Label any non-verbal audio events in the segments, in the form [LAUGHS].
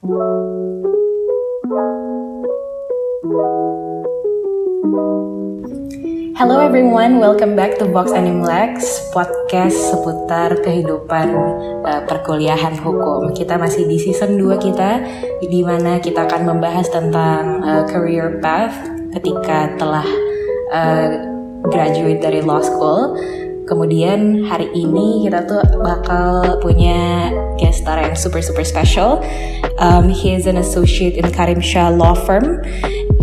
Hello everyone, welcome back to Vox Animlex, podcast seputar kehidupan uh, perkuliahan hukum. Kita masih di season 2 kita, di mana kita akan membahas tentang uh, career path ketika telah uh, graduate dari law school. Kemudian hari ini kita tuh bakal punya guest star yang super super special. Um, he is an associate in Karim Shah Law Firm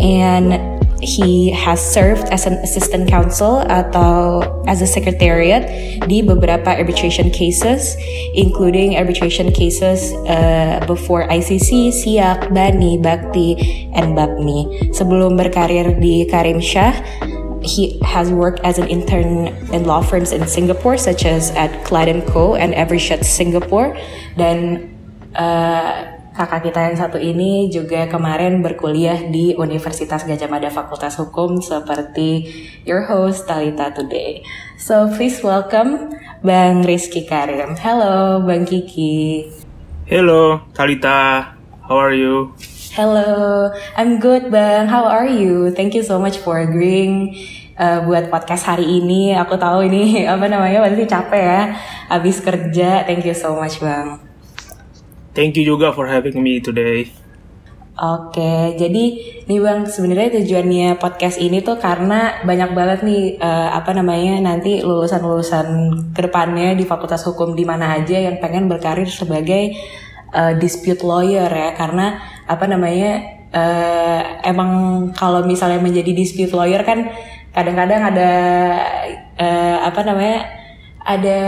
and he has served as an assistant counsel atau as a secretariat di beberapa arbitration cases, including arbitration cases uh, before ICC, SIAK, BANI, Bakti, and BAPMI. Sebelum berkarir di Karim Shah, he has worked as an intern in law firms in Singapore, such as at Clyde Co. and Evershed Singapore, dan uh, kakak kita yang satu ini juga kemarin berkuliah di Universitas Gajah Mada Fakultas Hukum seperti your host Talita today. So please welcome Bang Rizky Karim. Hello Bang Kiki. Hello Talita, how are you? Hello, I'm good Bang. How are you? Thank you so much for agreeing uh, buat podcast hari ini. Aku tahu ini [LAUGHS] apa namanya pasti capek ya. Habis kerja. Thank you so much Bang. Thank you juga for having me today. Oke, jadi nih bang sebenarnya tujuannya podcast ini tuh karena banyak banget nih uh, apa namanya nanti lulusan-lulusan ke depannya di Fakultas Hukum di mana aja yang pengen berkarir sebagai uh, dispute lawyer ya karena apa namanya uh, emang kalau misalnya menjadi dispute lawyer kan kadang-kadang ada uh, apa namanya ada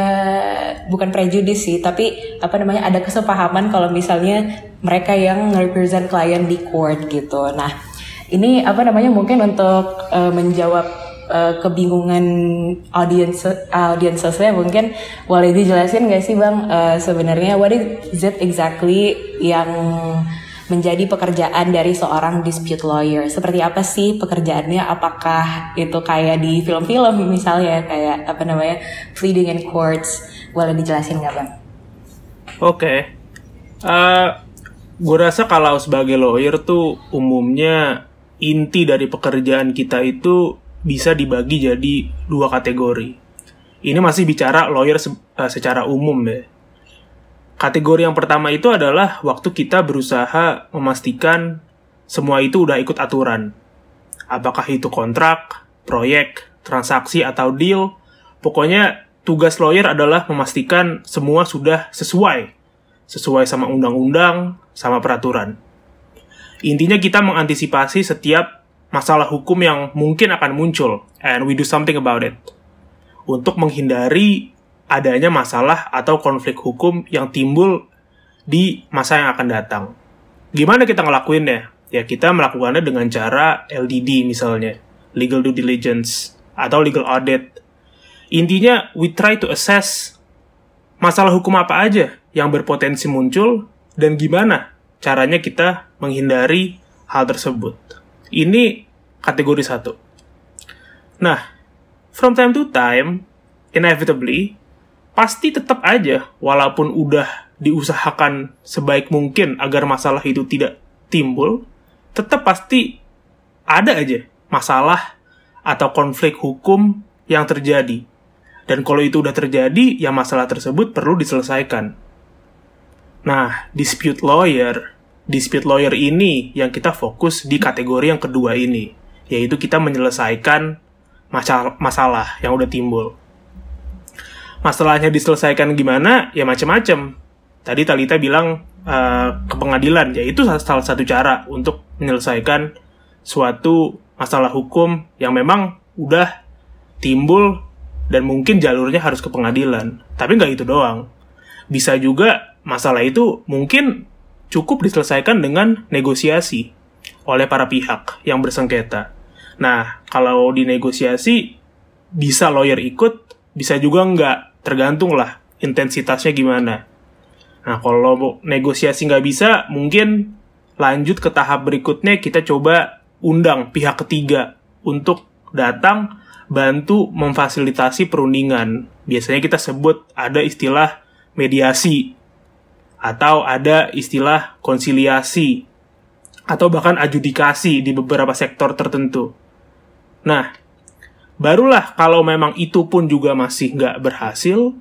bukan prejudis sih, tapi apa namanya ada kesepahaman kalau misalnya mereka yang represent klien di court gitu. Nah, ini apa namanya mungkin untuk uh, menjawab uh, kebingungan audience audiensesnya mungkin boleh dijelasin gak sih bang uh, sebenarnya what is it exactly yang menjadi pekerjaan dari seorang dispute lawyer. Seperti apa sih pekerjaannya? Apakah itu kayak di film-film misalnya kayak apa namanya pleading in courts? Boleh dijelasin nggak bang? Oke, okay. uh, eh, gue rasa kalau sebagai lawyer tuh umumnya inti dari pekerjaan kita itu bisa dibagi jadi dua kategori. Ini masih bicara lawyer se uh, secara umum deh Kategori yang pertama itu adalah waktu kita berusaha memastikan semua itu udah ikut aturan. Apakah itu kontrak, proyek, transaksi, atau deal. Pokoknya tugas lawyer adalah memastikan semua sudah sesuai. Sesuai sama undang-undang, sama peraturan. Intinya kita mengantisipasi setiap masalah hukum yang mungkin akan muncul, and we do something about it. Untuk menghindari adanya masalah atau konflik hukum yang timbul di masa yang akan datang. Gimana kita ngelakuinnya? Ya kita melakukannya dengan cara LDD misalnya, legal due diligence atau legal audit. Intinya we try to assess masalah hukum apa aja yang berpotensi muncul dan gimana caranya kita menghindari hal tersebut. Ini kategori satu. Nah, from time to time, inevitably, pasti tetap aja walaupun udah diusahakan sebaik mungkin agar masalah itu tidak timbul, tetap pasti ada aja masalah atau konflik hukum yang terjadi. Dan kalau itu udah terjadi, ya masalah tersebut perlu diselesaikan. Nah, dispute lawyer, dispute lawyer ini yang kita fokus di kategori yang kedua ini, yaitu kita menyelesaikan masalah, yang udah timbul masalahnya diselesaikan gimana ya macam-macam tadi Talita bilang uh, ke pengadilan. Ya itu salah satu cara untuk menyelesaikan suatu masalah hukum yang memang udah timbul dan mungkin jalurnya harus ke pengadilan. Tapi nggak itu doang. Bisa juga masalah itu mungkin cukup diselesaikan dengan negosiasi oleh para pihak yang bersengketa. Nah, kalau di negosiasi bisa lawyer ikut, bisa juga nggak tergantung lah intensitasnya gimana. Nah, kalau negosiasi nggak bisa, mungkin lanjut ke tahap berikutnya kita coba undang pihak ketiga untuk datang bantu memfasilitasi perundingan. Biasanya kita sebut ada istilah mediasi atau ada istilah konsiliasi atau bahkan adjudikasi di beberapa sektor tertentu. Nah, barulah kalau memang itu pun juga masih nggak berhasil,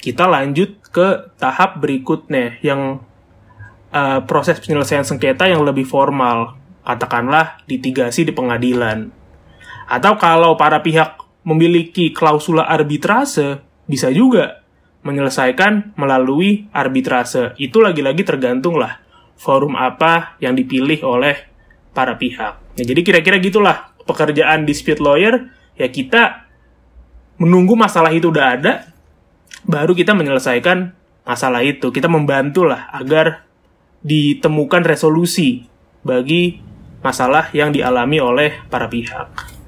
kita lanjut ke tahap berikutnya yang uh, proses penyelesaian sengketa yang lebih formal, katakanlah litigasi di pengadilan. Atau kalau para pihak memiliki klausula arbitrase, bisa juga menyelesaikan melalui arbitrase. Itu lagi-lagi tergantung lah forum apa yang dipilih oleh para pihak. Ya, jadi kira-kira gitulah pekerjaan dispute lawyer, ya kita menunggu masalah itu udah ada, baru kita menyelesaikan masalah itu. Kita membantu lah agar ditemukan resolusi bagi masalah yang dialami oleh para pihak.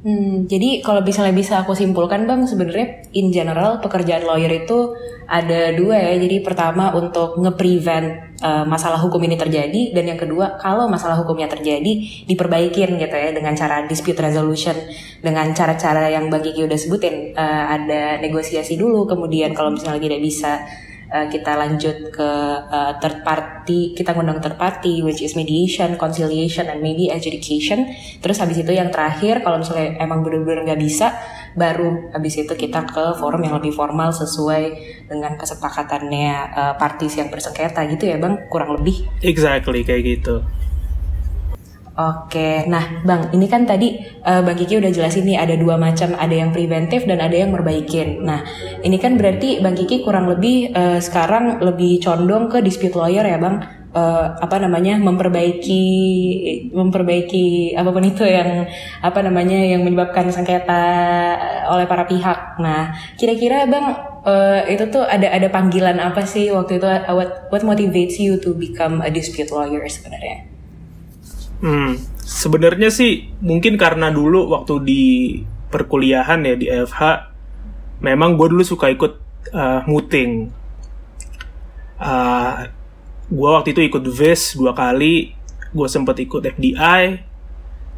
Hmm, jadi kalau misalnya bisa aku simpulkan bang, sebenarnya in general pekerjaan lawyer itu ada dua ya. Jadi pertama untuk nge-prevent uh, masalah hukum ini terjadi, dan yang kedua kalau masalah hukumnya terjadi diperbaikin gitu ya dengan cara dispute resolution, dengan cara-cara yang bang Kiki udah sebutin. Uh, ada negosiasi dulu, kemudian kalau misalnya tidak bisa uh, kita lanjut ke uh, third party, kita ngundang third party which is mediation, conciliation, and maybe adjudication. Terus habis itu yang terakhir kalau misalnya emang benar-benar nggak bisa, baru habis itu kita ke forum yang lebih formal sesuai dengan kesepakatannya uh, parties yang bersengketa gitu ya bang, kurang lebih. Exactly kayak gitu. Oke, nah Bang, ini kan tadi uh, Bang Kiki udah jelasin nih ada dua macam, ada yang preventif dan ada yang merbaikin. Nah, ini kan berarti Bang Kiki kurang lebih uh, sekarang lebih condong ke dispute lawyer ya Bang, uh, apa namanya memperbaiki memperbaiki apa pun itu yang apa namanya yang menyebabkan sengketa oleh para pihak. Nah, kira-kira Bang uh, itu tuh ada ada panggilan apa sih waktu itu? What what motivates you to become a dispute lawyer sebenarnya? Hmm, sebenarnya sih mungkin karena dulu waktu di perkuliahan ya di FH, memang gue dulu suka ikut uh, muting. Uh, gue waktu itu ikut VIS dua kali, gue sempat ikut FDI,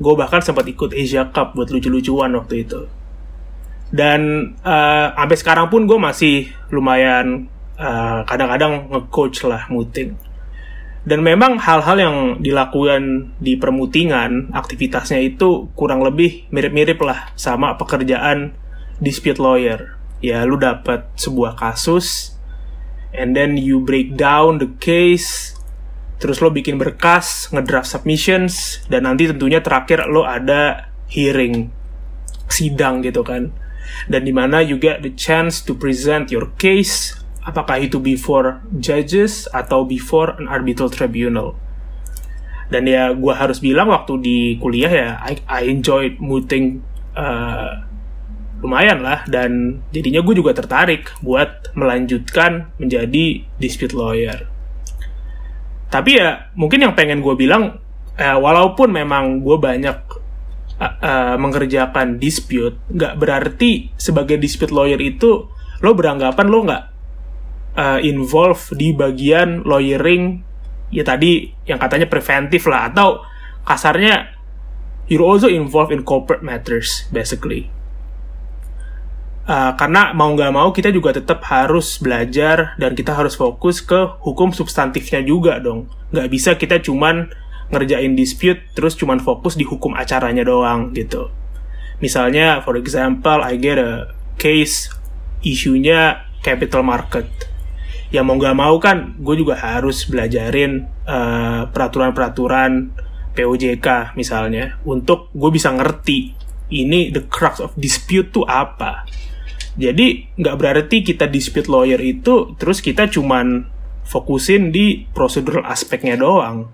gue bahkan sempat ikut Asia Cup buat lucu-lucuan waktu itu. Dan uh, sampai sekarang pun gue masih lumayan kadang-kadang uh, kadang -kadang nge-coach lah muting dan memang hal-hal yang dilakukan di permutingan, aktivitasnya itu kurang lebih mirip-mirip lah sama pekerjaan dispute lawyer. Ya, lu dapat sebuah kasus, and then you break down the case, terus lo bikin berkas, ngedraft submissions, dan nanti tentunya terakhir lo ada hearing, sidang gitu kan. Dan di mana you get the chance to present your case apakah itu before judges atau before an arbitral tribunal. Dan ya gue harus bilang waktu di kuliah ya I, I enjoyed mooting uh, lumayan lah dan jadinya gue juga tertarik buat melanjutkan menjadi dispute lawyer. Tapi ya mungkin yang pengen gue bilang uh, walaupun memang gue banyak uh, uh, mengerjakan dispute, nggak berarti sebagai dispute lawyer itu lo beranggapan lo nggak uh, involve di bagian lawyering ya tadi yang katanya preventif lah atau kasarnya you're also involved in corporate matters basically. Uh, karena mau nggak mau kita juga tetap harus belajar dan kita harus fokus ke hukum substantifnya juga dong. Nggak bisa kita cuman ngerjain dispute terus cuman fokus di hukum acaranya doang gitu. Misalnya for example I get a case isunya capital market ya mau nggak mau kan gue juga harus belajarin eh, peraturan-peraturan POJK misalnya untuk gue bisa ngerti ini the crux of dispute tuh apa. Jadi nggak berarti kita dispute lawyer itu terus kita cuman fokusin di prosedural aspeknya doang.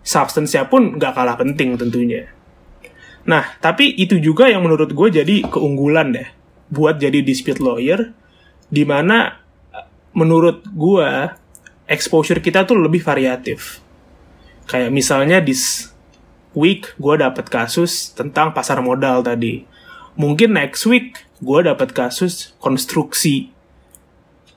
Substance-nya pun nggak kalah penting tentunya. Nah tapi itu juga yang menurut gue jadi keunggulan deh buat jadi dispute lawyer di mana menurut gua exposure kita tuh lebih variatif. Kayak misalnya this week gue dapat kasus tentang pasar modal tadi. Mungkin next week gue dapat kasus konstruksi.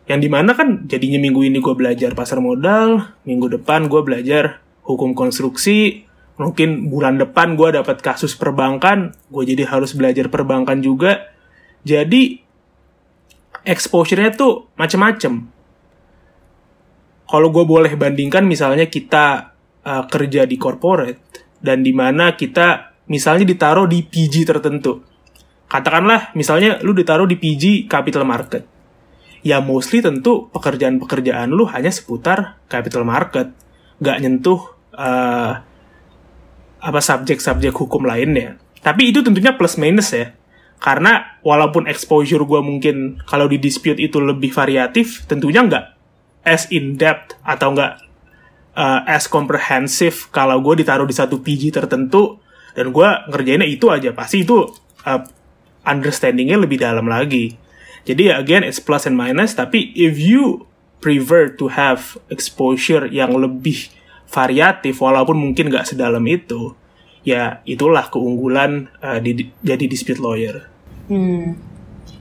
Yang di mana kan jadinya minggu ini gue belajar pasar modal, minggu depan gue belajar hukum konstruksi, mungkin bulan depan gue dapat kasus perbankan, gue jadi harus belajar perbankan juga. Jadi exposure-nya tuh macem-macem. kalau gue boleh bandingkan misalnya kita uh, kerja di corporate dan di mana kita misalnya ditaruh di PG tertentu. Katakanlah misalnya lu ditaruh di PG capital market. Ya mostly tentu pekerjaan-pekerjaan lu hanya seputar capital market, nggak nyentuh uh, apa subjek-subjek hukum lainnya. Tapi itu tentunya plus minus ya. Karena walaupun exposure gue mungkin kalau di dispute itu lebih variatif, tentunya nggak as in depth atau nggak uh, as comprehensive kalau gue ditaruh di satu PG tertentu. Dan gue ngerjainnya itu aja pasti itu uh, understandingnya lebih dalam lagi. Jadi again it's plus and minus tapi if you prefer to have exposure yang lebih variatif walaupun mungkin nggak sedalam itu ya itulah keunggulan uh, di, jadi dispute lawyer. Hmm.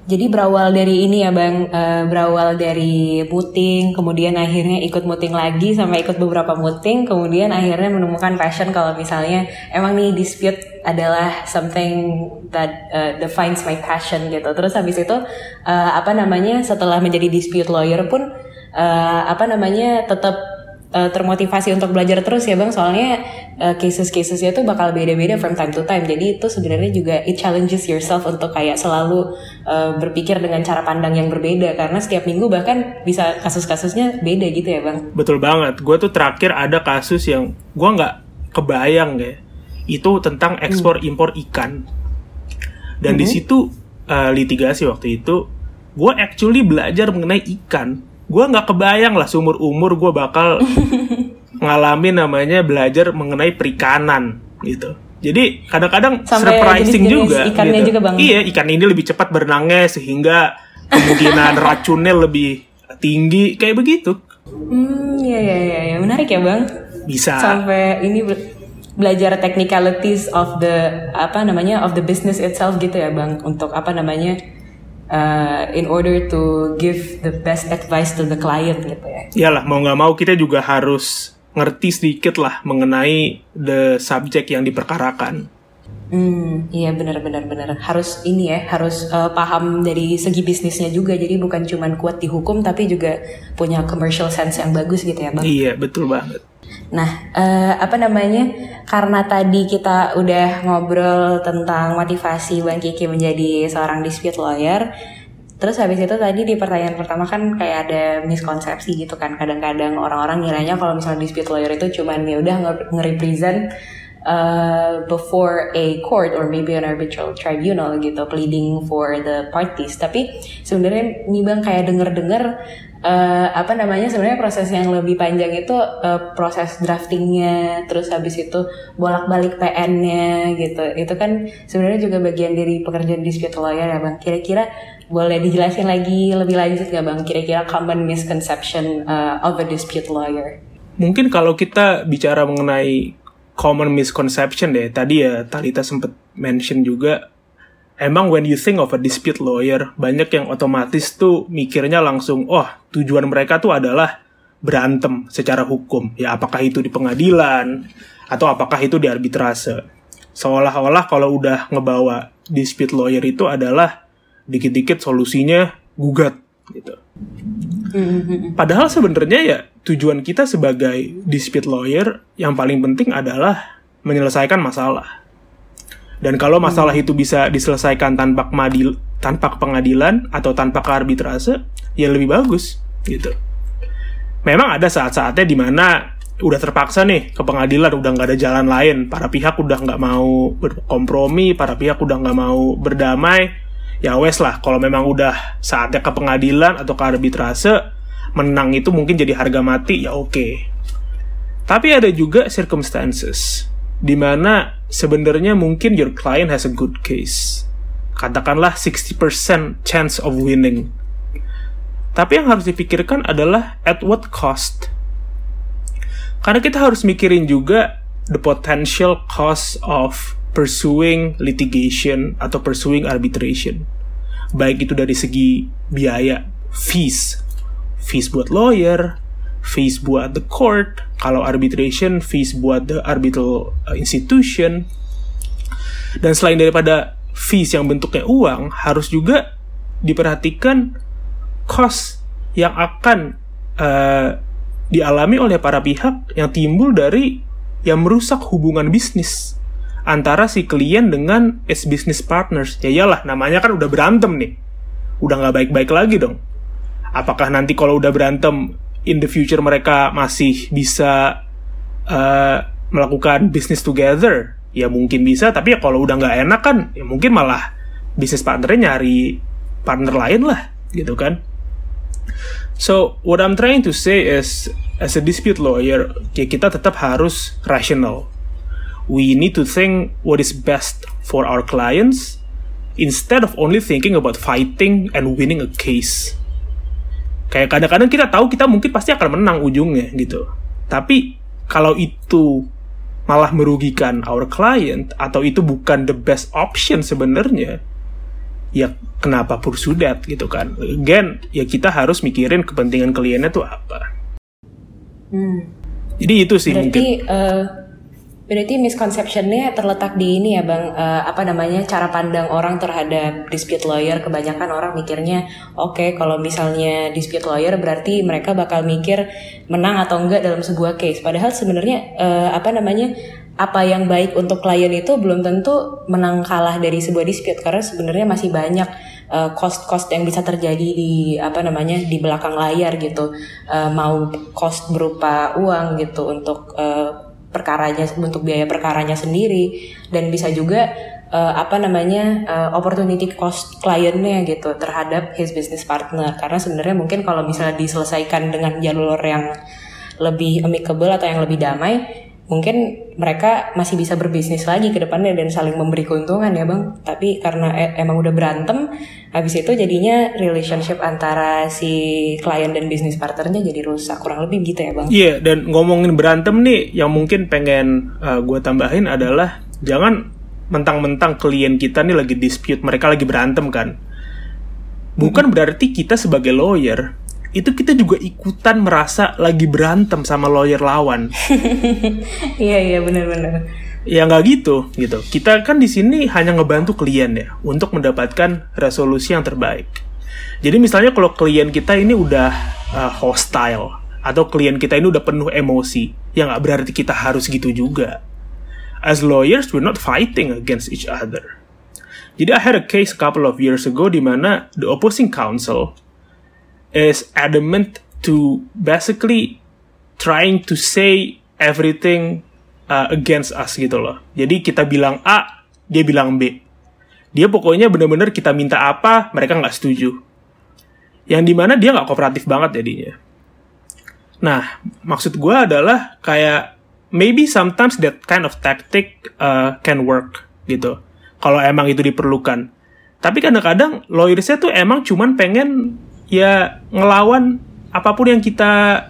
Jadi berawal dari ini ya bang, uh, berawal dari muting, kemudian akhirnya ikut muting lagi sampai ikut beberapa muting, kemudian akhirnya menemukan passion kalau misalnya emang nih dispute adalah something that uh, defines my passion gitu. Terus habis itu uh, apa namanya setelah menjadi dispute lawyer pun uh, apa namanya tetap uh, termotivasi untuk belajar terus ya bang. Soalnya uh, cases-casesnya tuh bakal beda-beda from time to time. Jadi itu sebenarnya juga it challenges yourself untuk kayak selalu uh, berpikir dengan cara pandang yang berbeda. Karena setiap minggu bahkan bisa kasus-kasusnya beda gitu ya bang. Betul banget. Gue tuh terakhir ada kasus yang gue nggak kebayang ya. Itu tentang ekspor hmm. impor ikan. Dan -hmm. di situ uh, litigasi waktu itu gue actually belajar mengenai ikan gue nggak kebayang lah seumur umur gue bakal [LAUGHS] ngalamin namanya belajar mengenai perikanan gitu. Jadi kadang-kadang surprising jenis -jenis juga. Ikannya gitu. juga bang. Iya ikan ini lebih cepat berenangnya sehingga kemungkinan [LAUGHS] racunnya lebih tinggi kayak begitu. Hmm, iya iya iya ya. menarik ya bang. Bisa. Sampai ini belajar technicalities of the apa namanya of the business itself gitu ya bang untuk apa namanya uh, in order to give the best advice to the client gitu ya. Iyalah mau nggak mau kita juga harus ngerti sedikit lah mengenai the subject yang diperkarakan. Hmm, iya benar benar benar. Harus ini ya, harus uh, paham dari segi bisnisnya juga. Jadi bukan cuma kuat di hukum tapi juga punya commercial sense yang bagus gitu ya, Bang. Iya, betul banget. Nah, uh, apa namanya? Karena tadi kita udah ngobrol tentang motivasi Bang Kiki menjadi seorang dispute lawyer. Terus habis itu tadi di pertanyaan pertama kan kayak ada miskonsepsi gitu kan. Kadang-kadang orang-orang ngiranya kalau misalnya dispute lawyer itu cuman ya udah nge-represent uh, before a court or maybe an arbitral tribunal gitu pleading for the parties. Tapi sebenarnya nih bang kayak denger-denger uh, apa namanya sebenarnya proses yang lebih panjang itu uh, proses draftingnya terus habis itu bolak-balik PN-nya gitu. Itu kan sebenarnya juga bagian dari pekerjaan dispute lawyer ya bang. Kira-kira boleh dijelasin lagi lebih lanjut gak bang? Kira-kira common misconception uh, of a dispute lawyer? Mungkin kalau kita bicara mengenai common misconception deh tadi ya Talita sempat mention juga emang when you think of a dispute lawyer, banyak yang otomatis tuh mikirnya langsung, oh tujuan mereka tuh adalah berantem secara hukum. Ya apakah itu di pengadilan, atau apakah itu di arbitrase. Seolah-olah kalau udah ngebawa dispute lawyer itu adalah dikit-dikit solusinya gugat gitu. Mm-hmm. Padahal sebenarnya ya tujuan kita sebagai dispute lawyer yang paling penting adalah menyelesaikan masalah dan kalau masalah itu bisa diselesaikan tanpa madil, tanpa pengadilan atau tanpa arbitrase, ya lebih bagus gitu. Memang ada saat-saatnya di mana udah terpaksa nih ke pengadilan udah nggak ada jalan lain para pihak udah nggak mau berkompromi para pihak udah nggak mau berdamai ya wes lah kalau memang udah saatnya ke pengadilan atau ke arbitrase menang itu mungkin jadi harga mati ya oke tapi ada juga circumstances di mana sebenarnya mungkin your client has a good case. Katakanlah 60% chance of winning. Tapi yang harus dipikirkan adalah at what cost. Karena kita harus mikirin juga the potential cost of pursuing litigation atau pursuing arbitration. Baik itu dari segi biaya, fees. Fees buat lawyer, fees buat the court, kalau arbitration fees buat the arbitral uh, institution. Dan selain daripada fees yang bentuknya uang, harus juga diperhatikan cost yang akan uh, dialami oleh para pihak yang timbul dari yang merusak hubungan bisnis antara si klien dengan its business partners. Ya iyalah, namanya kan udah berantem nih. Udah nggak baik-baik lagi dong. Apakah nanti kalau udah berantem, in the future mereka masih bisa uh, melakukan business together? Ya mungkin bisa, tapi ya kalau udah nggak enak kan, ya mungkin malah bisnis partnernya nyari partner lain lah, gitu kan. So, what I'm trying to say is, as a dispute lawyer, ya kita tetap harus rational. We need to think what is best for our clients instead of only thinking about fighting and winning a case. Kayak kadang-kadang kita tahu kita mungkin pasti akan menang ujungnya gitu. Tapi kalau itu malah merugikan our client atau itu bukan the best option sebenarnya, ya kenapa pursue that gitu kan again ya kita harus mikirin kepentingan kliennya tuh apa hmm. jadi itu sih berarti, mungkin uh, berarti misconceptionnya terletak di ini ya bang. Uh, apa namanya cara pandang orang terhadap dispute lawyer. Kebanyakan orang mikirnya oke okay, kalau misalnya dispute lawyer berarti mereka bakal mikir menang atau enggak dalam sebuah case. Padahal sebenarnya uh, apa namanya apa yang baik untuk klien itu belum tentu menang kalah dari sebuah dispute. Karena sebenarnya masih banyak uh, cost-cost yang bisa terjadi di apa namanya di belakang layar gitu. Uh, mau cost berupa uang gitu untuk uh, perkaranya untuk biaya perkaranya sendiri. Dan bisa juga uh, apa namanya uh, opportunity cost kliennya gitu terhadap his business partner. Karena sebenarnya mungkin kalau misalnya diselesaikan dengan jalur yang lebih amicable atau yang lebih damai mungkin mereka masih bisa berbisnis lagi ke depannya dan saling memberi keuntungan ya bang. Tapi karena e emang udah berantem habis itu jadinya relationship antara si klien dan bisnis partnernya jadi rusak kurang lebih gitu ya bang. Iya yeah, dan ngomongin berantem nih yang mungkin pengen uh, eh, gue tambahin adalah jangan mentang-mentang klien kita nih lagi dispute mereka lagi berantem kan. Bukan -hmm. berarti kita sebagai lawyer itu kita juga ikutan merasa lagi berantem sama lawyer lawan. [LAUGHS] Iya iya benar-benar. Ya nggak gitu gitu. Kita kan di sini hanya ngebantu klien ya untuk mendapatkan resolusi yang terbaik. Jadi misalnya kalau klien kita ini udah uh, hostile atau klien kita ini udah penuh emosi, ya nggak berarti kita harus gitu juga. As lawyers, we're not fighting against each other. Jadi I had a case a couple of years ago di mana the opposing counsel is adamant to basically trying to say everything uh, against us gitu loh. Jadi kita bilang A, dia bilang B. Dia pokoknya bener-bener kita minta apa, mereka nggak setuju. Yang di mana dia nggak kooperatif banget jadinya. Nah, maksud gue adalah kayak maybe sometimes that kind of tactic uh, can work gitu. Kalau emang itu diperlukan. Tapi kadang-kadang lawyersnya tuh emang cuman pengen ya ngelawan apa pun yang kita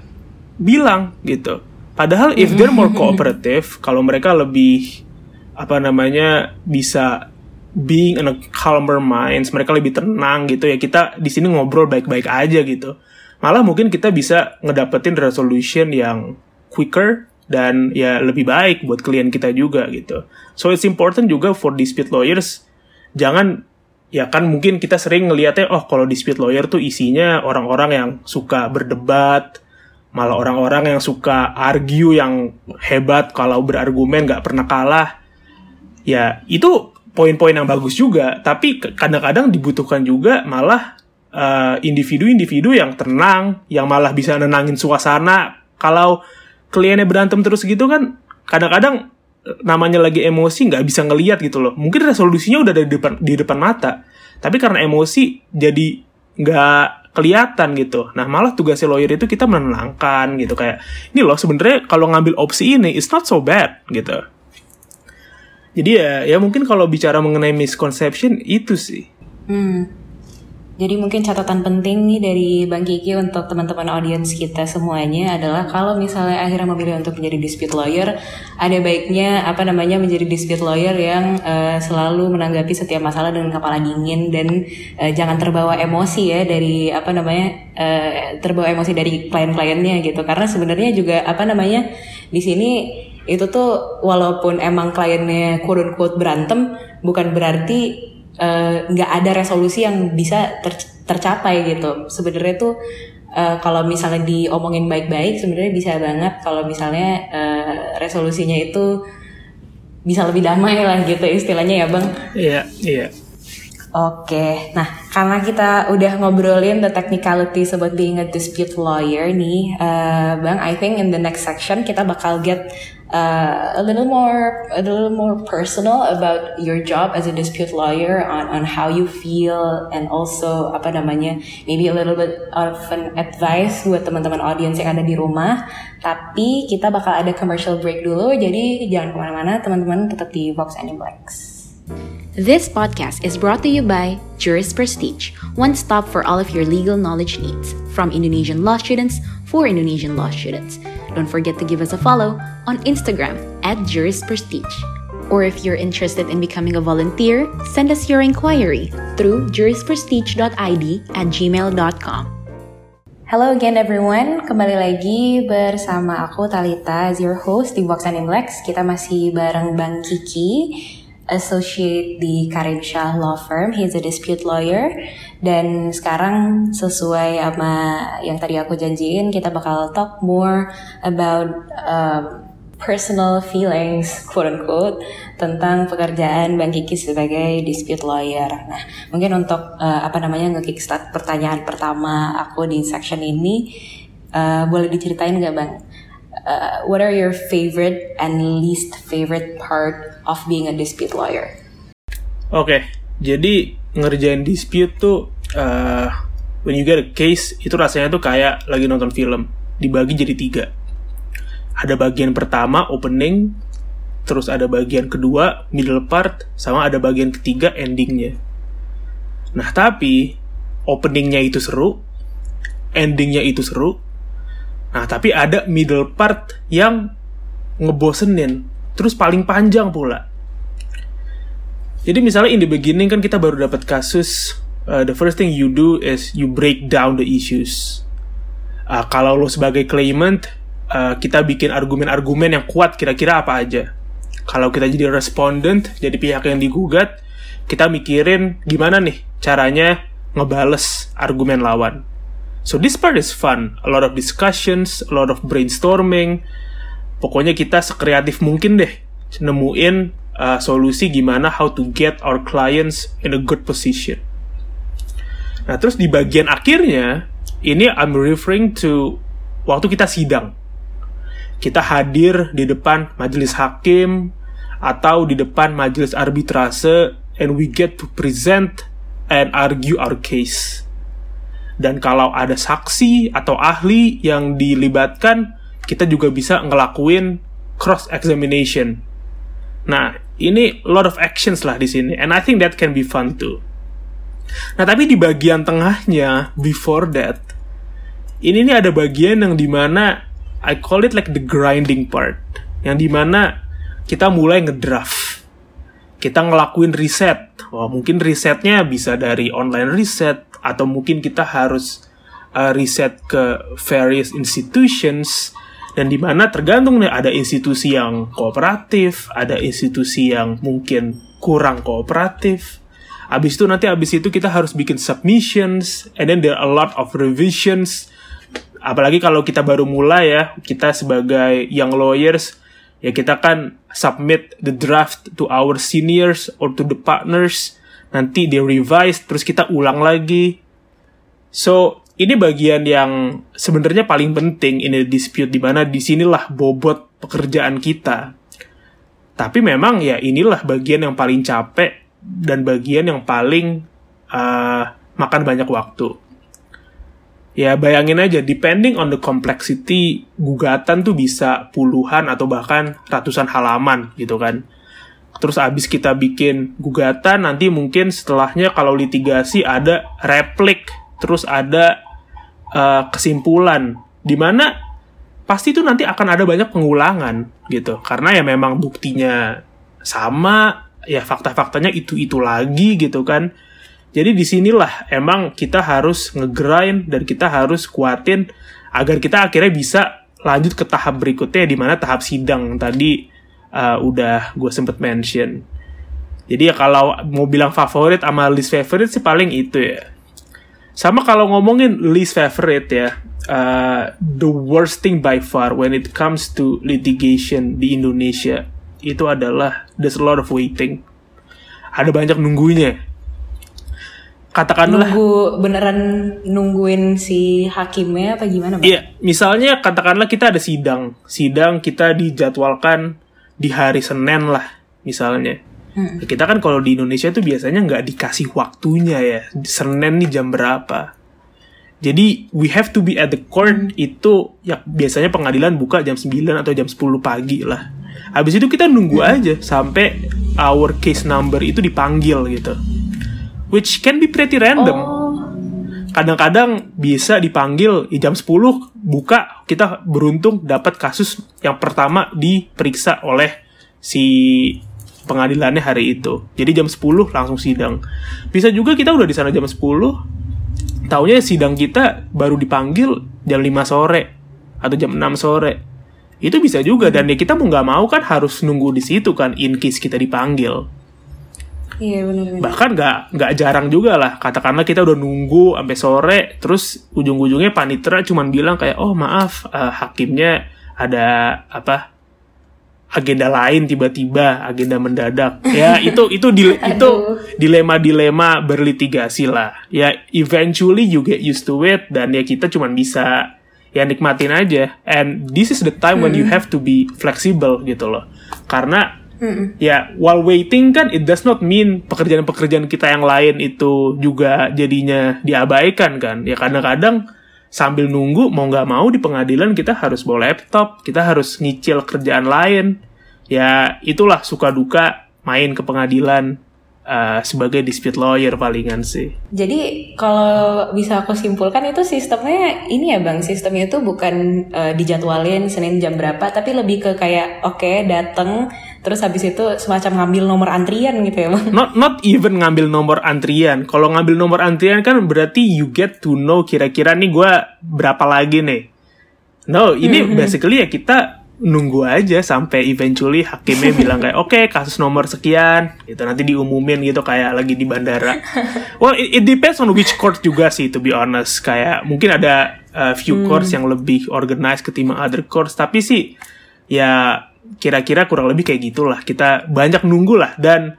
bilang gitu. Padahal if they're more [LAUGHS] cooperative, kalau mereka lebih apa namanya bisa being in a calmer minds, mereka lebih tenang gitu ya. Kita di sini ngobrol baik-baik aja gitu. Malah mungkin kita bisa ngedapetin resolution yang quicker dan ya lebih baik buat klien kita juga gitu. So it's important juga for dispute lawyers jangan ya kan mungkin kita sering ngelihatnya oh kalau dispute lawyer tuh isinya orang-orang yang suka berdebat malah orang-orang yang suka argue yang hebat kalau berargumen nggak pernah kalah. Ya itu poin-poin yang bagus juga tapi kadang-kadang dibutuhkan juga malah eh, individu-individu uh, yang tenang yang malah bisa nenangin suasana. Kalau kliennya berantem terus gitu kan kadang-kadang namanya lagi emosi nggak bisa ngeliat gitu loh. Mungkin resolusinya udah di depan di depan mata. Tapi karena emosi jadi nggak kelihatan gitu. Nah malah tugasnya lawyer itu kita menenangkan gitu. Kayak ini loh sebenarnya kalau ngambil opsi ini it's not so bad gitu. Jadi ya ya mungkin kalau bicara mengenai misconception itu sih. Hmm. Jadi mungkin catatan penting nih dari Bang Kiki untuk teman-teman audiens kita semuanya adalah kalau misalnya akhirnya memilih untuk menjadi dispute lawyer, ada baiknya apa namanya menjadi dispute lawyer yang uh, selalu menanggapi setiap masalah dengan kepala dingin dan uh, jangan terbawa emosi ya dari apa namanya uh, terbawa emosi dari klien-kliennya gitu. Karena sebenarnya juga apa namanya di sini itu tuh walaupun emang kliennya quote unquote berantem bukan berarti nggak uh, ada resolusi yang bisa ter, tercapai gitu sebenarnya tuh uh, kalau misalnya diomongin baik-baik sebenarnya bisa banget kalau misalnya uh, resolusinya itu bisa lebih damai lah gitu istilahnya ya bang. Iya iya. Oke, nah karena kita udah ngobrolin the technicalities about being a dispute lawyer nih, uh, bang, I think in the next section kita bakal get uh, a little more a little more personal about your job as a dispute lawyer on on how you feel and also apa namanya maybe a little bit of an advice buat teman-teman audience yang ada di rumah. Tapi kita bakal ada commercial break dulu, jadi jangan ke mana-mana teman-teman tetap di Vox Animalex. This podcast is brought to you by Juris Prestige, one stop for all of your legal knowledge needs, from Indonesian law students for Indonesian law students. Don't forget to give us a follow on Instagram at Juris Prestige. Or if you're interested in becoming a volunteer, send us your inquiry through jurisprestige.id at gmail.com. Hello again everyone, kembali lagi bersama aku Talita as your host di Vox Animlex. Kita masih bareng Bang Kiki associate di Karim Shah Law Firm. He's a dispute lawyer. Dan sekarang sesuai sama yang tadi aku janjiin, kita bakal talk more about um, personal feelings, quote unquote, tentang pekerjaan Bang Kiki sebagai dispute lawyer. Nah, mungkin untuk uh, apa namanya nge-kickstart pertanyaan pertama aku di section ini, uh, boleh diceritain nggak Bang? Uh, what are your favorite and least favorite part of being a dispute lawyer? Oke, okay, jadi ngerjain dispute tuh uh, when you get a case itu rasanya tuh kayak lagi nonton film dibagi jadi tiga. Ada bagian pertama opening, terus ada bagian kedua middle part, sama ada bagian ketiga endingnya. Nah tapi openingnya itu seru, endingnya itu seru. Nah tapi ada middle part yang ngebosenin terus paling panjang pula. Jadi misalnya in the beginning kan kita baru dapat kasus, uh, the first thing you do is you break down the issues. Uh, kalau lo sebagai claimant, uh, kita bikin argumen-argumen yang kuat kira-kira apa aja. Kalau kita jadi respondent, jadi pihak yang digugat, kita mikirin gimana nih caranya ngebales argumen lawan. So this part is fun, a lot of discussions, a lot of brainstorming, pokoknya kita sekreatif mungkin deh nemuin uh, solusi gimana how to get our clients in a good position. Nah, terus di bagian akhirnya, ini I'm referring to waktu kita sidang. Kita hadir di depan majelis hakim atau di depan majelis arbitrase and we get to present and argue our case. Dan kalau ada saksi atau ahli yang dilibatkan, kita juga bisa ngelakuin cross examination. Nah, ini lot of actions lah di sini and I think that can be fun too. Nah, tapi di bagian tengahnya before that ini nih ada bagian yang di mana I call it like the grinding part yang di mana kita mulai ngedraft kita ngelakuin riset wah mungkin risetnya bisa dari online riset atau mungkin kita harus uh, riset ke various institutions dan di mana tergantung nih ada institusi yang kooperatif, ada institusi yang mungkin kurang kooperatif. Abis itu nanti abis itu kita harus bikin submissions, and then there are a lot of revisions. Apalagi kalau kita baru mulai ya, kita sebagai young lawyers, ya kita kan submit the draft to our seniors or to the partners. Nanti di revise, terus kita ulang lagi. So, ini bagian yang sebenarnya paling penting ini dispute di mana di sinilah bobot pekerjaan kita. Tapi memang ya inilah bagian yang paling capek dan bagian yang paling uh, makan banyak waktu. Ya bayangin aja, depending on the complexity, gugatan tuh bisa puluhan atau bahkan ratusan halaman gitu kan. Terus abis kita bikin gugatan, nanti mungkin setelahnya kalau litigasi ada replik terus ada uh, kesimpulan. Di mana pasti itu nanti akan ada banyak pengulangan gitu. Karena ya memang buktinya sama ya fakta-faktanya itu itu lagi gitu kan jadi di sinilah emang kita harus ngegrind dan kita harus kuatin agar kita akhirnya bisa lanjut ke tahap berikutnya di mana tahap sidang tadi uh, udah gue sempet mention jadi ya kalau mau bilang favorit sama list favorite sih paling itu ya Sama kalau ngomongin least favorite ya, uh, the worst thing by far when it comes to litigation di Indonesia itu adalah there's a lot of waiting. Ada banyak nunggunya. Katakanlah Nunggu beneran nungguin si hakimnya apa gimana, Bang? Iya, misalnya katakanlah kita ada sidang. Sidang kita dijadwalkan di hari Senin lah, misalnya. Hmm. Kita kan kalau di Indonesia tuh biasanya nggak dikasih waktunya ya. Senin nih jam berapa. Jadi we have to be at the court itu ya biasanya pengadilan buka jam 9 atau jam 10 pagi lah. Habis itu kita nunggu aja sampai our case number itu dipanggil gitu. Which can be pretty random Oh, kadang-kadang bisa dipanggil ya jam 10 buka kita beruntung dapat kasus yang pertama diperiksa oleh si pengadilannya hari itu. Jadi jam 10 langsung sidang. Bisa juga kita udah di sana jam 10 taunya sidang kita baru dipanggil jam 5 sore atau jam 6 sore. Itu bisa juga dan ya kita mau nggak mau kan harus nunggu di situ kan in case kita dipanggil iya benar-benar. bahkan nggak nggak jarang juga lah. Katakanlah kita udah nunggu sampai sore terus ujung-ujungnya panitera cuman bilang kayak oh maaf eh, hakimnya ada apa agenda lain tiba-tiba agenda mendadak. [LAUGHS] Ya itu itu dil- itu dilema-dilema berlitigasi lah. Ya eventually you get used to it dan ya kita cuman bisa ya nikmatin aja. And this is the time when you have to be flexible gitu loh. Karena ya while waiting kan it does not mean pekerjaan-pekerjaan kita yang lain itu juga jadinya diabaikan kan. Ya kadang-kadang sambil nunggu mau nggak mau di pengadilan kita harus bawa laptop kita harus nyicil kerjaan lain. Ya itulah suka duka main ke pengadilan eh, sebagai dispute lawyer palingan sih. Jadi kalau bisa aku simpulkan itu sistemnya ini ya bang, sistemnya itu bukan eh, dijadwalin Senin jam berapa, tapi lebih ke kayak oke dateng, terus habis itu semacam ngambil nomor antrian gitu ya bang. not not even ngambil nomor antrian. Kalau ngambil nomor antrian kan berarti you get to know kira-kira nih gue berapa lagi nih. No, ini basically ya kita nunggu aja sampai eventually hakimnya [LAUGHS] bilang kayak oke kasus nomor sekian gitu nanti diumumin gitu kayak lagi di bandara. [LAUGHS] well it, it depends on which court juga sih to be honest kayak mungkin ada uh, few courts yang lebih organized ketimbang other courts tapi sih ya kira-kira kurang lebih kayak gitulah kita banyak nunggu lah dan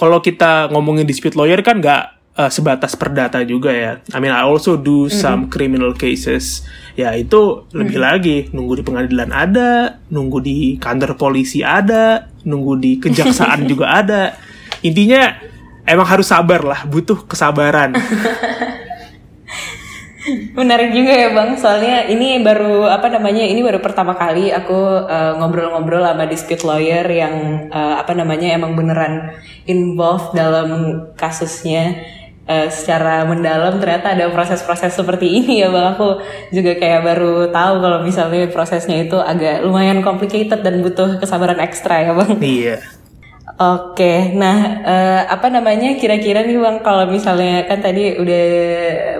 kalau kita ngomongin dispute lawyer kan nggak uh, sebatas perdata juga ya. I mean I also do some criminal cases. Ya itu lebih lagi nunggu di pengadilan ada, nunggu di kantor polisi ada, nunggu di kejaksaan [LAUGHS] juga ada. Intinya emang harus sabar lah, butuh kesabaran. [LAUGHS] Menarik juga ya bang, soalnya ini baru apa namanya, ini baru pertama kali aku eh, ngobrol-ngobrol sama dispute lawyer yang eh, apa namanya emang beneran involved dalam kasusnya eh, secara mendalam. Ternyata ada proses-proses seperti [LAUGHS] ini ya bang. Aku juga kayak baru tahu kalau misalnya prosesnya itu agak lumayan complicated dan butuh kesabaran ekstra ya bang. iya. Oke, nah eh, apa namanya kira-kira nih bang kalau misalnya kan tadi udah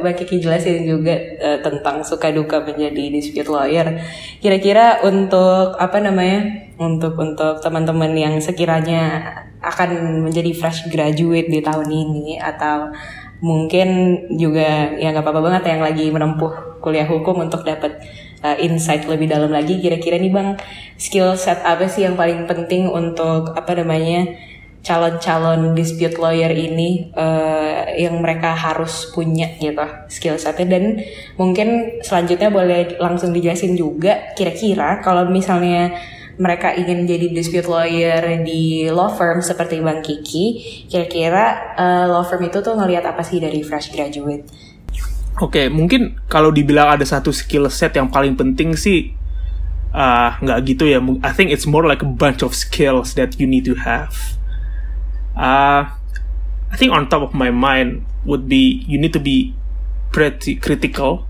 bang Kiki jelasin juga eh, tentang suka duka menjadi dispute lawyer. Kira-kira untuk apa namanya untuk untuk teman-teman yang sekiranya akan menjadi fresh graduate di tahun ini atau mungkin juga ya nggak apa-apa banget yang lagi menempuh kuliah hukum untuk dapat uh, insight lebih dalam lagi kira-kira nih bang skill set apa sih yang paling penting untuk apa namanya calon-calon dispute lawyer ini uh, yang mereka harus punya gitu skill setnya dan mungkin selanjutnya boleh langsung dijelasin juga kira-kira kalau misalnya mereka ingin jadi dispute lawyer di law firm seperti Bang Kiki, kira-kira uh, law firm itu tuh ngelihat apa sih dari fresh graduate? Oke, mungkin kalau dibilang ada satu skill set yang paling penting sih ah, nggak gitu ya. I think it's more like a bunch of skills that you need to have. Uh, I think on top of my mind would be you need to be pretty critical.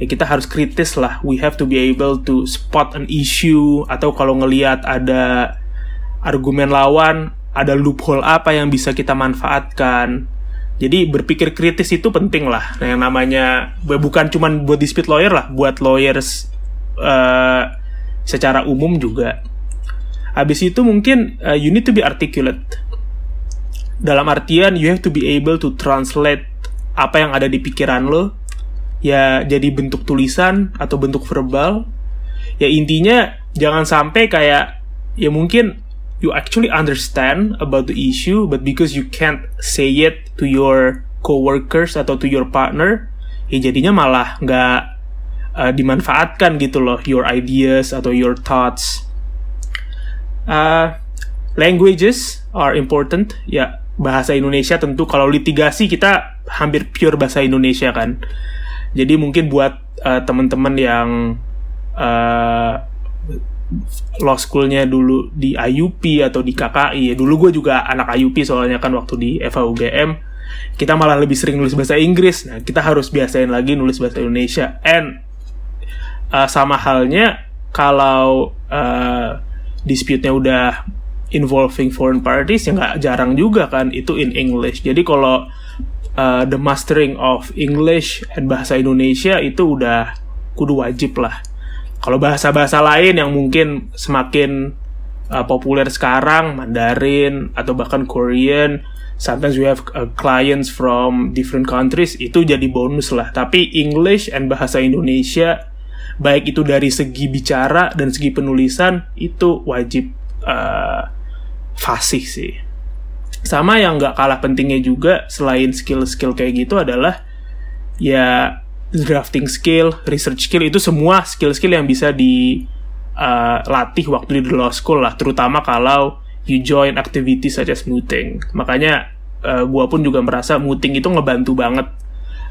Ya kita harus kritis lah. We have to be able to spot an issue atau kalau ngelihat ada argumen lawan, ada loophole apa yang bisa kita manfaatkan. Jadi berpikir kritis itu penting lah. Nah, yang namanya bu- bukan cuman buat dispute lawyer lah, buat lawyers eh, secara umum juga. Habis itu mungkin eh, you need to be articulate. Dalam artian you have to be able to translate apa yang ada di pikiran lo ya jadi bentuk tulisan atau bentuk verbal ya intinya jangan sampai kayak ya mungkin you actually understand about the issue but because you can't say it to your coworkers atau to your partner ya jadinya malah nggak uh, dimanfaatkan gitu loh your ideas atau your thoughts. Uh, languages are important. Ya bahasa Indonesia tentu kalau litigasi kita hampir pure bahasa Indonesia kan. Jadi mungkin buat uh, teman-teman yang uh, law schoolnya dulu di IUP atau di KKI dulu gue juga anak IUP soalnya kan waktu di FAUGM kita malah lebih sering nulis bahasa Inggris nah kita harus biasain lagi nulis bahasa Indonesia and uh, sama halnya kalau uh, dispute-nya udah involving foreign parties ya nggak jarang juga kan itu in English. Jadi kalau uh, the mastering of English and bahasa Indonesia itu udah kudu wajib lah. Kalau bahasa-bahasa lain yang mungkin semakin uh, populer sekarang, Mandarin atau bahkan Korean, sometimes we have uh, clients from different countries itu jadi bonus lah. Tapi English and bahasa Indonesia baik itu dari segi bicara dan segi penulisan itu wajib uh, fasih sih. Sama yang nggak kalah pentingnya juga selain skill-skill kayak gitu adalah ya drafting skill, research skill itu semua skill-skill yang bisa dilatih uh, waktu di law school lah, terutama kalau you join activities such as mooting. Makanya uh, gue pun juga merasa mooting itu ngebantu banget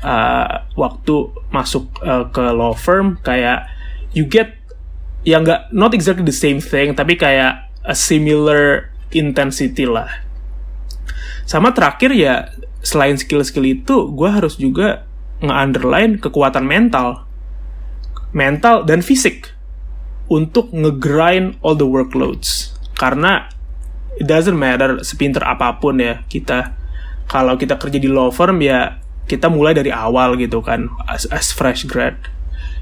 uh, waktu masuk uh, ke law firm kayak you get ya nggak not exactly the same thing tapi kayak a similar intensity lah. Sama terakhir ya selain skill-skill itu, gue harus juga nge-underline kekuatan mental. Mental dan fisik. Untuk nge-grind all the workloads. Karena it doesn't matter sepinter apa pun ya kita. Kalau kita kerja di law firm ya kita mulai dari awal gitu kan as, as fresh grad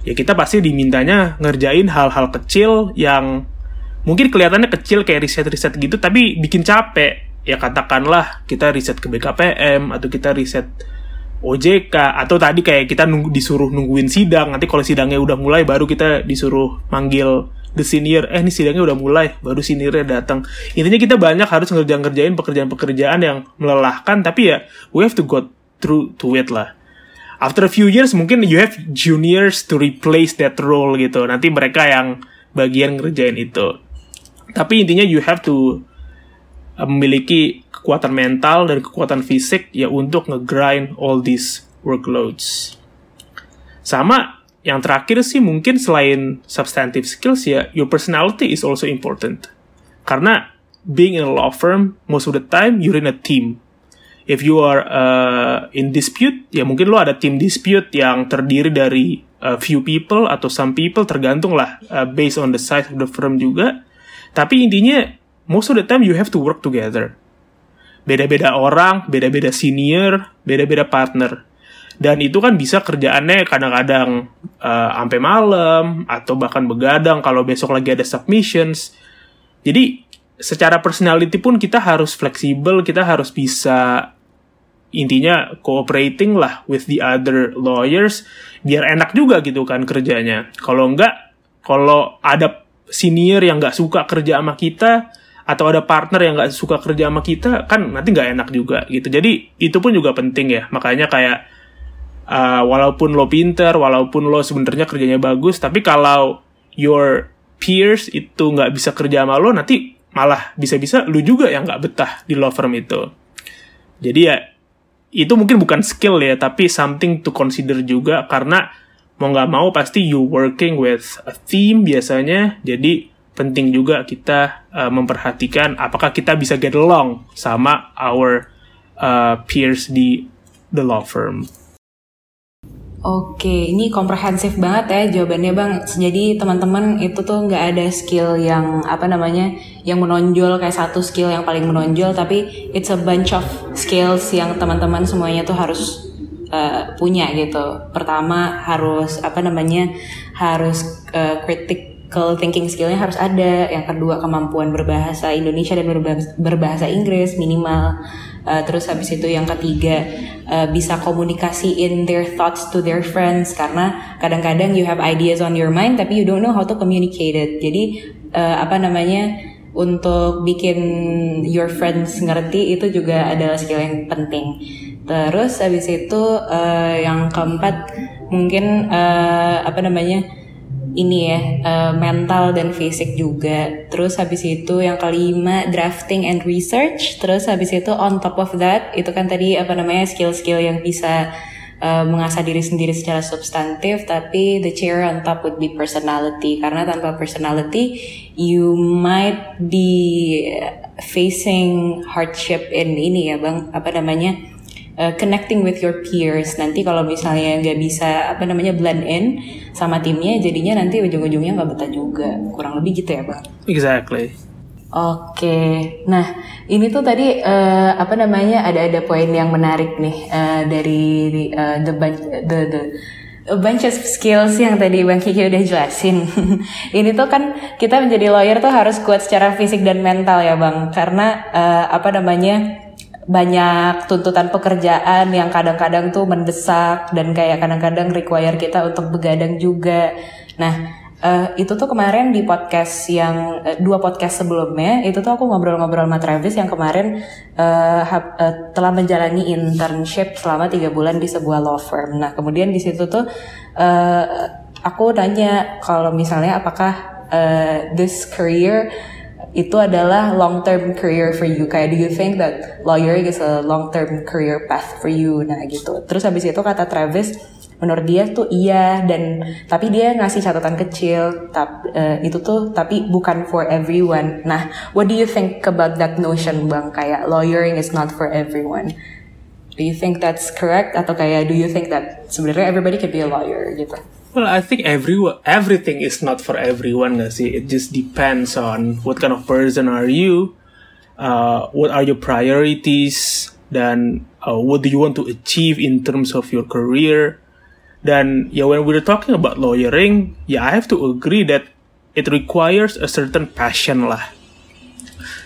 ya kita pasti dimintanya ngerjain hal-hal kecil yang mungkin kelihatannya kecil kayak riset-riset gitu tapi bikin capek ya katakanlah kita riset ke BKPM atau kita riset OJK atau tadi kayak kita nunggu, disuruh nungguin sidang nanti kalau sidangnya udah mulai baru kita disuruh manggil the senior. Eh ini sidangnya udah mulai baru seniornya datang. Intinya kita banyak harus ngerjain ngerjain pekerjaan-pekerjaan yang melelahkan tapi ya we have to go through to it lah. After a few years mungkin you have juniors to replace that role gitu. Nanti mereka yang bagian ngerjain itu. Tapi intinya you have to uh, memiliki kekuatan mental dan kekuatan fisik ya untuk ngegrind all these workloads. Sama yang terakhir sih mungkin selain substantive skills ya your personality is also important. Karena being in a law firm most of the time you're in a team. If you are uh, in dispute ya mungkin lo ada team dispute yang terdiri dari a few people atau some people tergantung lah uh, based on the size of the firm juga tapi intinya, most of the time you have to work together. Beda-beda orang, beda-beda senior, beda-beda partner. Dan itu kan bisa kerjaannya kadang-kadang uh, sampai malam, atau bahkan begadang kalau besok lagi ada submissions. Jadi, secara personality pun kita harus fleksibel, kita harus bisa intinya cooperating lah with the other lawyers biar enak juga gitu kan kerjanya. Kalau enggak, kalau ada senior yang nggak suka kerja sama kita atau ada partner yang nggak suka kerja sama kita kan nanti nggak enak juga gitu. Jadi itu pun juga penting ya. Makanya kayak uh, walaupun lo pinter walaupun lo sebenarnya kerjanya bagus tapi kalau your peers itu nggak bisa kerja sama lo nanti malah bisa-bisa lu juga yang nggak betah di law firm itu. Jadi ya itu mungkin bukan skill ya tapi something to consider juga. Karena mau nggak mau pasti you working with a team biasanya. Jadi penting juga kita uh, memperhatikan apakah kita bisa get along sama our uh, peers di the law firm. Oke, ini komprehensif banget ya jawabannya bang. Jadi teman-teman itu tuh nggak ada skill yang apa namanya yang menonjol kayak satu skill yang paling menonjol, tapi it's a bunch of skills yang teman-teman semuanya tuh harus punya gitu. Pertama harus apa namanya harus uh, kritik critical thinking skillnya harus ada. Yang kedua kemampuan berbahasa Indonesia dan berbahasa, Inggris minimal. Uh, terus habis itu yang ketiga uh, bisa komunikasiin their thoughts to their friends karena kadang-kadang you have ideas on your mind tapi you don't know how to communicate it. Jadi uh, apa namanya untuk bikin your friends ngerti itu juga adalah skill yang penting. Terus habis itu uh, yang keempat mungkin uh, apa namanya ini ya uh, mental dan fisik juga. Terus habis itu yang kelima drafting and research. Terus habis itu on top of that itu kan tadi apa namanya skill-skill yang bisa uh, mengasah diri sendiri secara substantif. Tapi the chair on top would be personality karena tanpa personality you might be facing hardship in ini ya bang apa namanya uh, connecting with your peers. Nanti kalau misalnya nggak bisa apa namanya blend in sama timnya, jadinya nanti ujung-ujungnya nggak betah juga. Kurang lebih gitu ya bang. Exactly. Oke, nah ini tuh tadi uh, apa namanya ada ada poin yang menarik nih uh, dari uh, the the the a bunch of skills yang tadi Bang Kiki udah jelasin. [LAUGHS] ini tuh kan kita menjadi lawyer tuh harus kuat secara fisik dan mental ya Bang, karena uh, apa namanya banyak tuntutan pekerjaan yang kadang-kadang tuh mendesak dan kayak kadang-kadang require kita untuk begadang juga. Nah, uh, itu tuh kemarin di podcast yang uh, dua podcast sebelumnya itu tuh aku ngobrol-ngobrol sama Travis yang kemarin uh, uh, telah menjalani internship selama tiga bulan di sebuah law firm. Nah, kemudian di situ tuh uh, aku nanya kalau misalnya apakah uh, this career itu adalah long term career for you. Kayak do you think that lawyering is a long term career path for you? Nah gitu. Terus habis itu kata Travis menurut dia tuh iya dan tapi dia ngasih catatan kecil tap, uh, itu tuh tapi bukan for everyone. Nah what do you think about that notion bang? Kayak lawyering is not for everyone. Do you think that's correct? Atau kayak do you think that sebenarnya everybody can be a lawyer gitu Well, I think every everything is not for everyone, gak sih? It just depends on what kind of person are you, uh, what are your priorities, dan uh, what do you want to achieve in terms of your career. Dan ya, when we're talking about lawyering, ya I have to agree that it requires a certain passion lah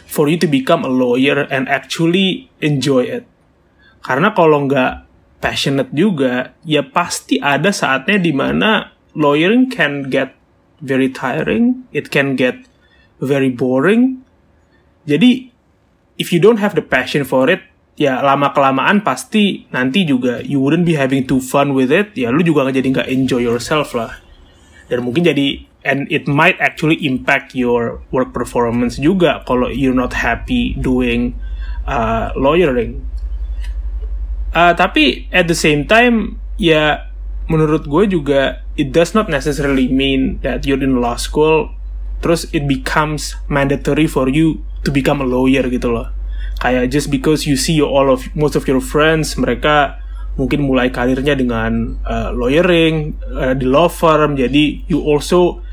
for you to become a lawyer and actually enjoy it. Karena kalau nggak passionate juga, ya pasti ada saatnya di mana lawyering can get very tiring, it can get very boring. Jadi if you don't have the passion for it, ya lama kelamaan pasti nanti juga you wouldn't be having too fun with it. Ya lu juga jadi nggak enjoy yourself lah. Dan mungkin jadi and it might actually impact your work performance juga kalau you're not happy doing uh, lawyering Uh, tapi at the same time ya menurut gue juga it does not necessarily mean that you're in law school terus it becomes mandatory for you to become a lawyer gitu loh. Kayak just because you see all of most of your friends mereka mungkin mulai karirnya dengan uh, lawyering uh, di law firm jadi you also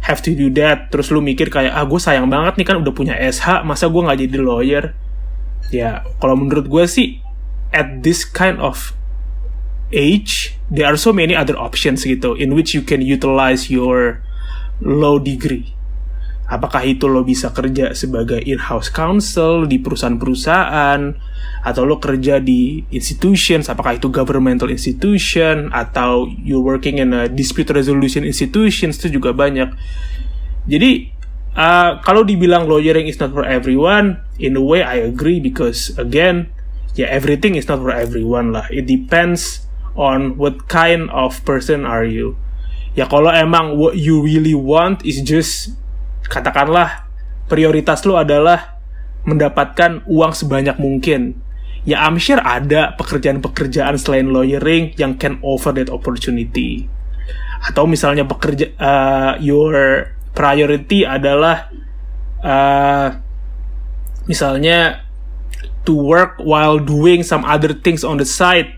have to do that terus lu mikir kayak ah gue sayang banget nih kan udah punya SH masa gue nggak jadi lawyer ya kalau menurut gue sih at this kind of age, there are so many other options gitu in which you can utilize your low degree. Apakah itu lo bisa kerja sebagai in-house counsel di perusahaan-perusahaan atau lo kerja di institutions, apakah itu governmental institution atau you working in a dispute resolution institutions itu juga banyak. Jadi uh, kalau dibilang lawyering is not for everyone, in a way I agree because again ya everything is not for everyone lah. It depends on what kind of person are you. Ya kalau emang what you really want is just katakanlah prioritas lo adalah mendapatkan uang sebanyak mungkin. Ya I'm sure ada pekerjaan-pekerjaan selain lawyering yang can offer that opportunity. Atau misalnya pekerja uh, your priority adalah uh, misalnya to work while doing some other things on the side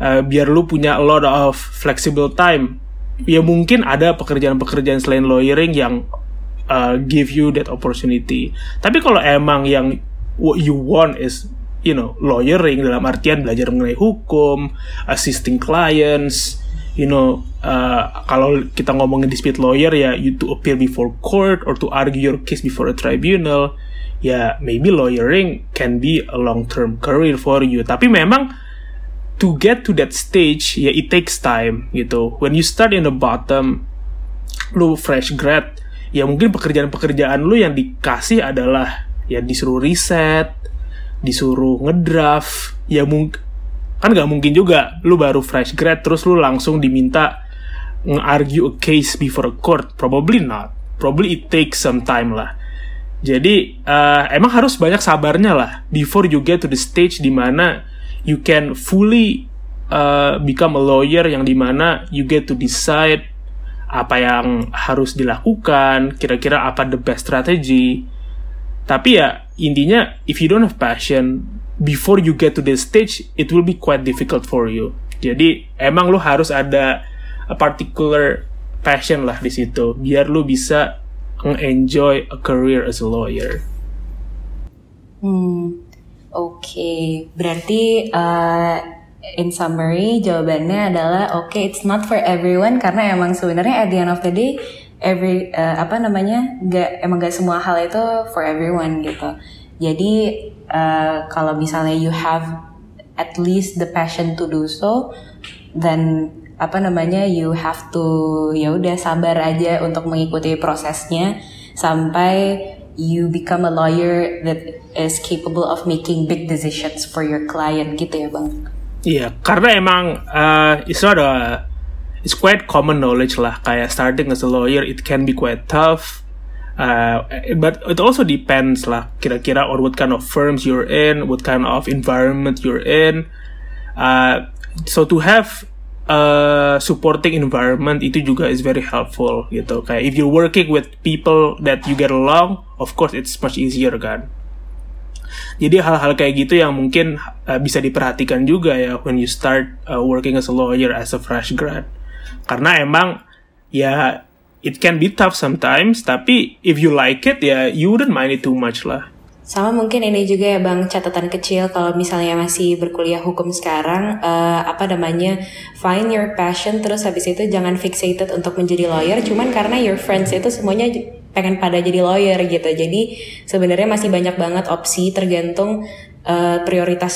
uh, biar lu punya a lot of flexible time. Ya mungkin ada pekerjaan-pekerjaan selain lawyering yang uh, give you that opportunity. Tapi kalau emang yang what you want is you know lawyering dalam artian belajar mengenai hukum assisting clients you know uh, kalau kita ngomongin dispute lawyer ya you to appeal before court or to argue your case before a tribunal ya maybe lawyering can be a long term career for you. Tapi memang to get to that stage ya it takes time gitu. When you start in the bottom lu fresh grad ya mungkin pekerjaan-pekerjaan lu yang dikasih adalah ya disuruh riset disuruh ngedraft ya mungkin kan nggak mungkin juga. Lu baru fresh grad terus lu langsung diminta nge-argue a case before a court. Probably not. Probably it takes some time lah jadi uh, emang harus banyak sabarnya lah before you get to the stage di mana you can fully uh, become a lawyer yang di mana you get to decide apa yang harus dilakukan kira-kira apa the best strategy. Tapi ya intinya if you don't have passion before you get to this stage it will be quite difficult for you. Jadi emang lu harus ada a particular passion lah di situ. Biar lu bisa enjoy a career as a lawyer. Hmm, oke. Okay. Berarti uh, in summary jawabannya adalah oke okay, it's not for everyone karena emang sebenarnya at the end of the day every uh, apa namanya gak emang gak semua hal itu for everyone gitu. Jadi uh, kalau misalnya you have at least the passion to do so, then apa namanya you have to ya udah sabar aja untuk mengikuti prosesnya sampai you become a lawyer that is capable of making big decisions for your client gitu ya bang? Iya, karena emang uh, it's not a it's quite common knowledge lah kayak starting as a lawyer it can be quite tough Uh, but it also depends lah kira-kira on what kind of firms you're in, what kind of environment you're in. Uh, so to have a supporting environment itu juga is very helpful gitu. Kayak if you're working with people that you get along, of course it's much easier kan. Jadi hal-hal kayak gitu yang mungkin uh, bisa diperhatikan juga ya when you start uh, working as a lawyer as a fresh grad. Karena emang ya it can be tough sometimes, tapi if you like it ya you wouldn't mind it too much lah. Sama mungkin ini juga ya bang catatan kecil kalau misalnya masih berkuliah hukum sekarang uh, apa namanya find your passion terus habis itu jangan fixated untuk menjadi lawyer cuman karena your friends itu semuanya pengen pada jadi lawyer gitu. Jadi sebenarnya masih banyak banget opsi tergantung uh, prioritas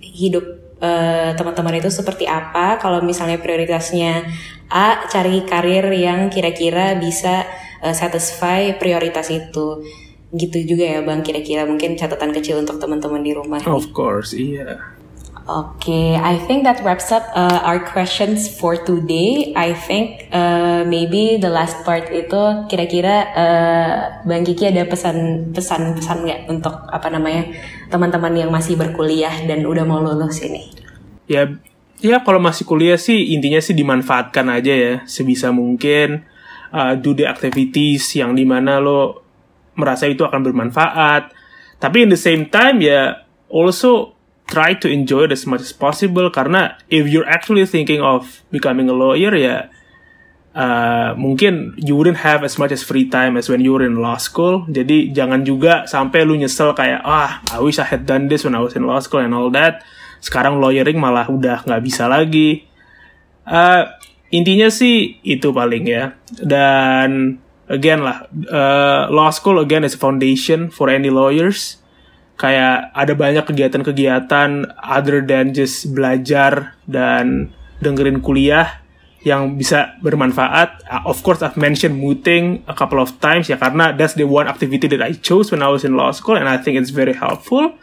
hidup uh, teman-teman itu seperti apa. Kalau misalnya prioritasnya A cari karir yang kira-kira bisa uh, satisfy prioritas itu gitu juga ya bang kira-kira mungkin catatan kecil untuk teman-teman di rumah of course iya Okay, I think that wraps up uh, our questions for today. I think uh, maybe the last part itu kira-kira uh, Bang Kiki ada pesan pesan pesan nggak untuk apa namanya teman-teman yang masih berkuliah dan udah mau lulus ini? Ya ya kalau masih kuliah sih intinya sih dimanfaatkan aja ya sebisa mungkin uh, do the activities yang di mana lo merasa itu akan bermanfaat. Tapi in the same time ya also try to enjoy it as much as possible. Karena if you're actually thinking of becoming a lawyer ya uh, mungkin you wouldn't have as much as free time as when you were in law school. Jadi jangan juga sampai lu nyesel kayak ah I wish I had done this when I was in law school and all that. Sekarang lawyering malah udah nggak bisa lagi. Uh, intinya sih itu paling ya. Dan again lah uh, law school again is a foundation for any lawyers kayak ada banyak kegiatan-kegiatan other than just belajar dan dengerin kuliah yang bisa bermanfaat. Uh, of course, I've mentioned mooting a couple of times ya karena that's the one activity that I chose when I was in law school and I think it's very helpful.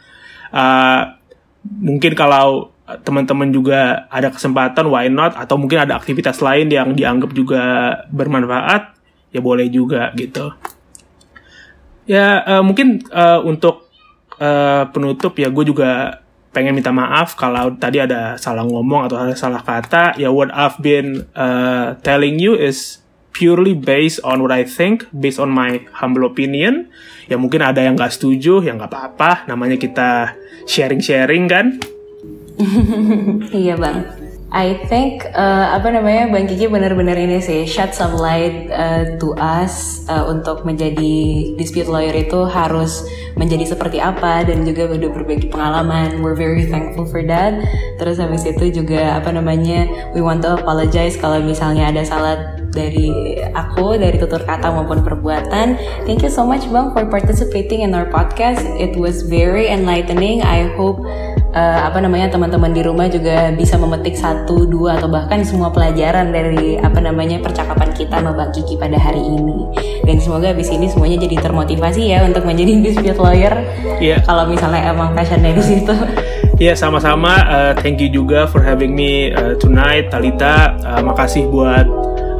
Uh, mungkin kalau teman-teman juga ada kesempatan why not atau mungkin ada aktivitas lain yang dianggap juga bermanfaat ya boleh juga gitu. Ya uh, mungkin uh, untuk uh, penutup ya gue juga pengen minta maaf kalau tadi ada salah ngomong atau ada salah kata. Ya what I've been uh, telling you is purely based on what I think based on my humble opinion. Ya mungkin ada yang gak setuju ya nggak apa-apa. Namanya kita sharing-sharing kan? [LAUGHS] Iya bang I think uh, apa namanya Bang Kiki benar-benar ini sih shed some light uh, to us uh, untuk menjadi dispute lawyer itu harus menjadi seperti apa dan juga udah berbagi pengalaman. We're very thankful for that. Terus habis itu juga apa namanya we want to apologize kalau misalnya ada salah dari aku dari tutur kata maupun perbuatan. Thank you so much Bang for participating in our podcast. It was very enlightening. I hope uh, apa namanya teman-teman di rumah juga bisa memetik satu dua atau bahkan semua pelajaran dari apa namanya percakapan kita sama Bang Kiki pada hari ini dan semoga abis ini semuanya jadi termotivasi ya untuk menjadi [LAUGHS] dispute lawyer Iya. kalau misalnya emang passionnya di situ Iya sama-sama. Uh, thank you juga for having me uh, tonight, Talita. Uh, makasih buat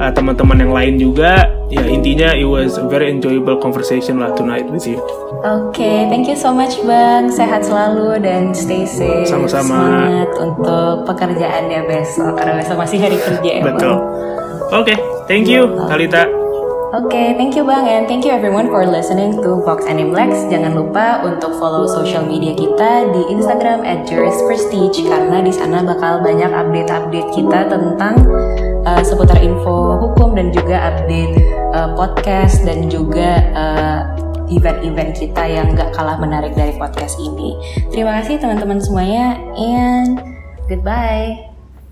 uh, teman-teman yang lain juga. Ya intinya it was a very enjoyable conversation lah tonight with you. Oke, thank you so much Bang. Sehat selalu dan stay safe. Sama-sama. Semangat untuk pekerjaannya besok karena besok masih hari kerja ya Betul. Oke, thank you, Talita. Oke, thank you Bang and thank you everyone for listening to Vox Animlex. Jangan lupa untuk follow social media kita di Instagram at Prestige karena di sana bakal banyak update-update kita tentang uh, seputar info hukum dan juga update uh, podcast dan juga uh, event-event kita yang gak kalah menarik dari podcast ini. Terima kasih teman-teman semuanya and goodbye.